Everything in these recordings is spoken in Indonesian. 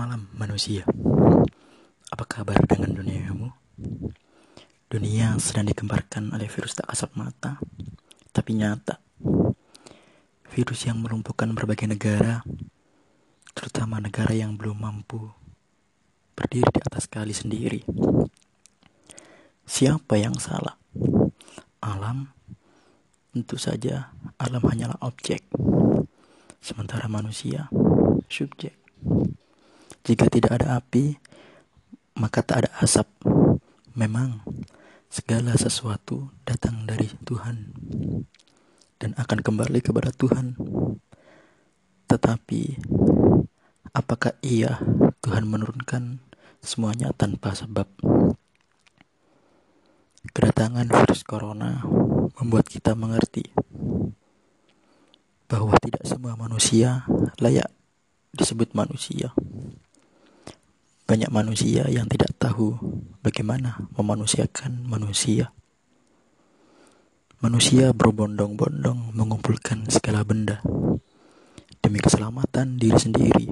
Malam manusia, apa kabar dengan duniamu? Dunia sedang dikembarkan oleh virus tak kasat mata, tapi nyata. Virus yang melumpuhkan berbagai negara, terutama negara yang belum mampu berdiri di atas kali sendiri. Siapa yang salah? Alam? Tentu saja, alam hanyalah objek, sementara manusia subjek. Jika tidak ada api, maka tak ada asap. Memang segala sesuatu datang dari Tuhan dan akan kembali kepada Tuhan. Tetapi apakah iya Tuhan menurunkan semuanya tanpa sebab? Kedatangan virus corona membuat kita mengerti bahwa tidak semua manusia layak disebut manusia. Banyak manusia yang tidak tahu bagaimana memanusiakan manusia. Manusia berbondong-bondong mengumpulkan segala benda demi keselamatan diri sendiri,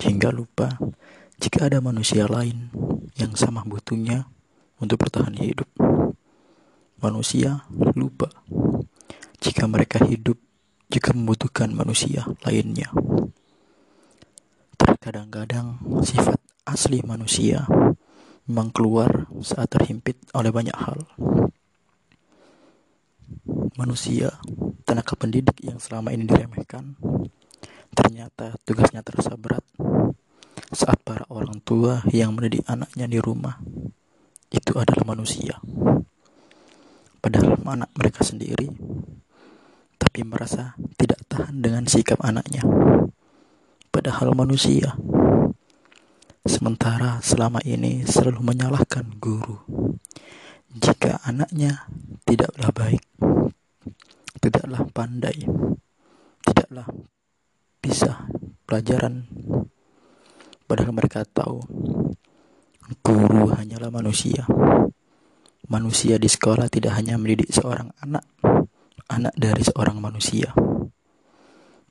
hingga lupa jika ada manusia lain yang sama butuhnya untuk bertahan hidup. Manusia lupa jika mereka hidup jika membutuhkan manusia lainnya. Terkadang-kadang sifat asli manusia memang keluar saat terhimpit oleh banyak hal. Manusia, tenaga pendidik yang selama ini diremehkan, ternyata tugasnya terasa berat saat para orang tua yang mendidik anaknya di rumah itu adalah manusia. Padahal anak mereka sendiri, tapi merasa tidak tahan dengan sikap anaknya. Padahal manusia Sementara selama ini selalu menyalahkan guru. Jika anaknya tidaklah baik, tidaklah pandai, tidaklah bisa pelajaran, padahal mereka tahu guru hanyalah manusia. Manusia di sekolah tidak hanya mendidik seorang anak, anak dari seorang manusia.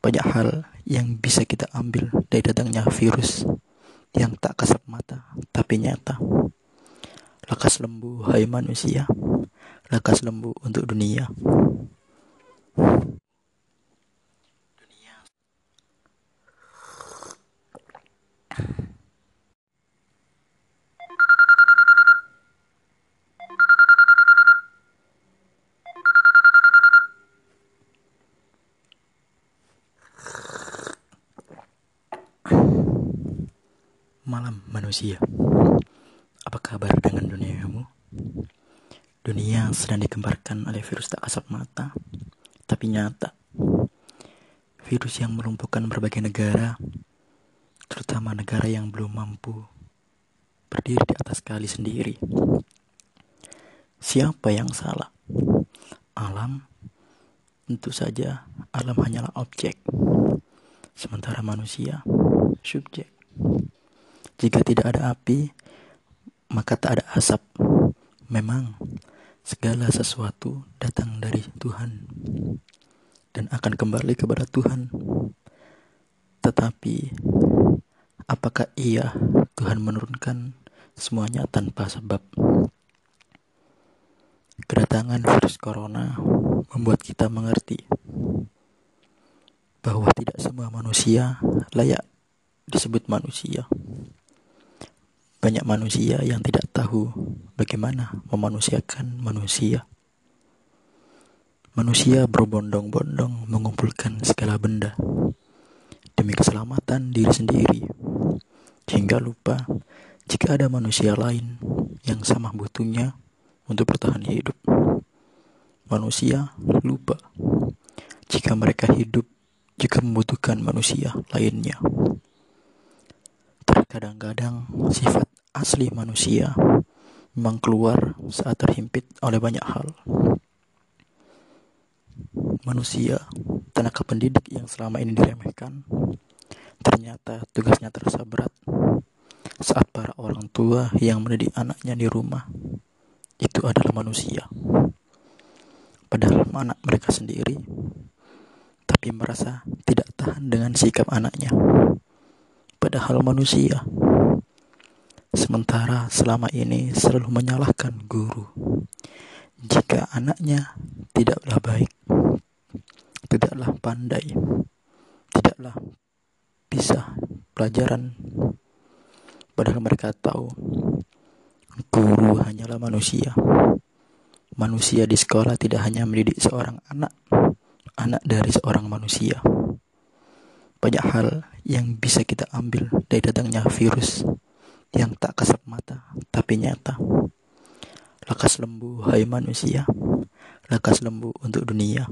Banyak hal yang bisa kita ambil dari datangnya virus yang tak kasat mata tapi nyata. Lekas lembu, hai manusia, lekas lembu untuk dunia. Malam manusia, apa kabar dengan duniamu? Dunia sedang dikembarkan oleh virus tak kasat mata, tapi nyata. Virus yang melumpuhkan berbagai negara, terutama negara yang belum mampu berdiri di atas kali sendiri. Siapa yang salah? Alam? Tentu saja, alam hanyalah objek, sementara manusia subjek. Jika tidak ada api, maka tak ada asap. Memang segala sesuatu datang dari Tuhan dan akan kembali kepada Tuhan. Tetapi apakah iya Tuhan menurunkan semuanya tanpa sebab? Kedatangan virus corona membuat kita mengerti bahwa tidak semua manusia layak disebut manusia. Banyak manusia yang tidak tahu bagaimana memanusiakan manusia. Manusia berbondong-bondong mengumpulkan segala benda demi keselamatan diri sendiri, hingga lupa jika ada manusia lain yang sama butuhnya untuk bertahan hidup. Manusia lupa jika mereka hidup jika membutuhkan manusia lainnya. Terkadang-kadang sifat asli manusia memang keluar saat terhimpit oleh banyak hal. Manusia, tenaga pendidik yang selama ini diremehkan, ternyata tugasnya terasa berat saat para orang tua yang mendidik anaknya di rumah itu adalah manusia. Padahal anak mereka sendiri, tapi merasa tidak tahan dengan sikap anaknya. padahal manusia. Sementara selama ini selalu menyalahkan guru. Jika anaknya tidaklah baik, tidaklah pandai, tidaklah bisa pelajaran, padahal mereka tahu guru hanyalah manusia. Manusia di sekolah tidak hanya mendidik seorang anak, anak dari seorang manusia. Banyak hal yang bisa kita ambil dari datangnya virus yang tak kasat mata tapi nyata. Lekas lembu, hai manusia, lekas lembu untuk dunia.